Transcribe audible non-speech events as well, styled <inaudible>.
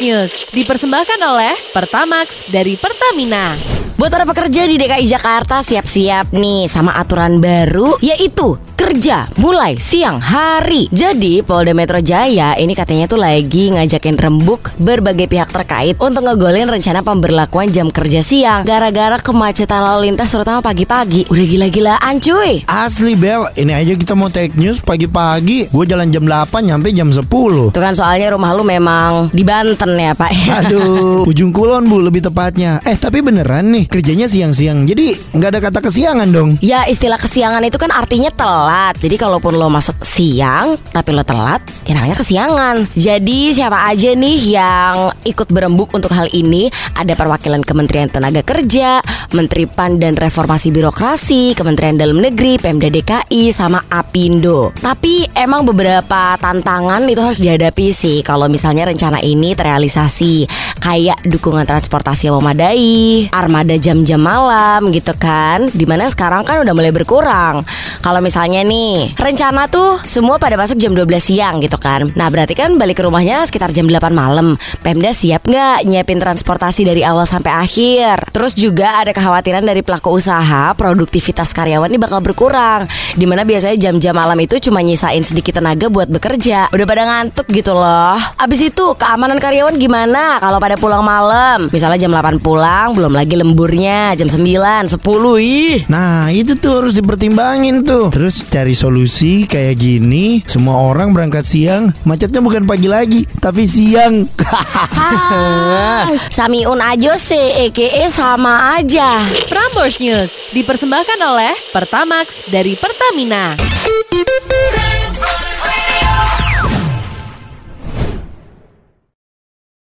News dipersembahkan oleh Pertamax dari Pertamina. Buat para pekerja di DKI Jakarta siap-siap nih sama aturan baru yaitu kerja mulai siang hari. Jadi Polda Metro Jaya ini katanya tuh lagi ngajakin rembuk berbagai pihak terkait untuk ngegolin rencana pemberlakuan jam kerja siang gara-gara kemacetan lalu lintas terutama pagi-pagi. Udah gila-gilaan cuy. Asli Bel, ini aja kita mau take news pagi-pagi. Gue jalan jam 8 nyampe jam 10. Tuh kan soalnya rumah lu memang di Banten ya Pak <laughs> Aduh, ujung kulon bu lebih tepatnya. Eh tapi beneran nih kerjanya siang-siang. Jadi nggak ada kata kesiangan dong. Ya istilah kesiangan itu kan artinya telat Jadi kalaupun lo masuk siang Tapi lo telat Ya namanya kesiangan. Jadi siapa aja nih yang ikut berembuk untuk hal ini? Ada perwakilan Kementerian Tenaga Kerja Menteri PAN dan Reformasi Birokrasi Kementerian Dalam Negeri Pemda DKI Sama Apindo. Tapi emang beberapa tantangan itu harus dihadapi sih. Kalau misalnya rencana ini terrealisasi Kayak dukungan transportasi yang memadai Armada jam-jam malam gitu kan Di mana sekarang kan udah mulai berkurang. Kalau misalnya nih. Rencana tuh semua pada masuk jam 12 siang gitu kan. Nah berarti kan balik ke rumahnya sekitar jam 8 malam. Pemda siap nggak nyiapin transportasi dari awal sampai akhir? Terus juga ada kekhawatiran dari pelaku usaha Produktivitas karyawan ini bakal berkurang. Di mana biasanya jam-jam malam itu cuma nyisain sedikit tenaga buat bekerja. Udah pada ngantuk gitu loh. Abis itu keamanan karyawan gimana kalau pada pulang malam? Misalnya jam 8 pulang belum lagi lemburnya. Jam 9, 10 ih. Nah itu tuh harus dipertimbangin tuh. Terus cari solusi kayak gini Semua orang berangkat siang Macetnya bukan pagi lagi Tapi siang Samiun aja sih, EKE sama aja. Prambors News dipersembahkan oleh Pertamax dari Pertamina.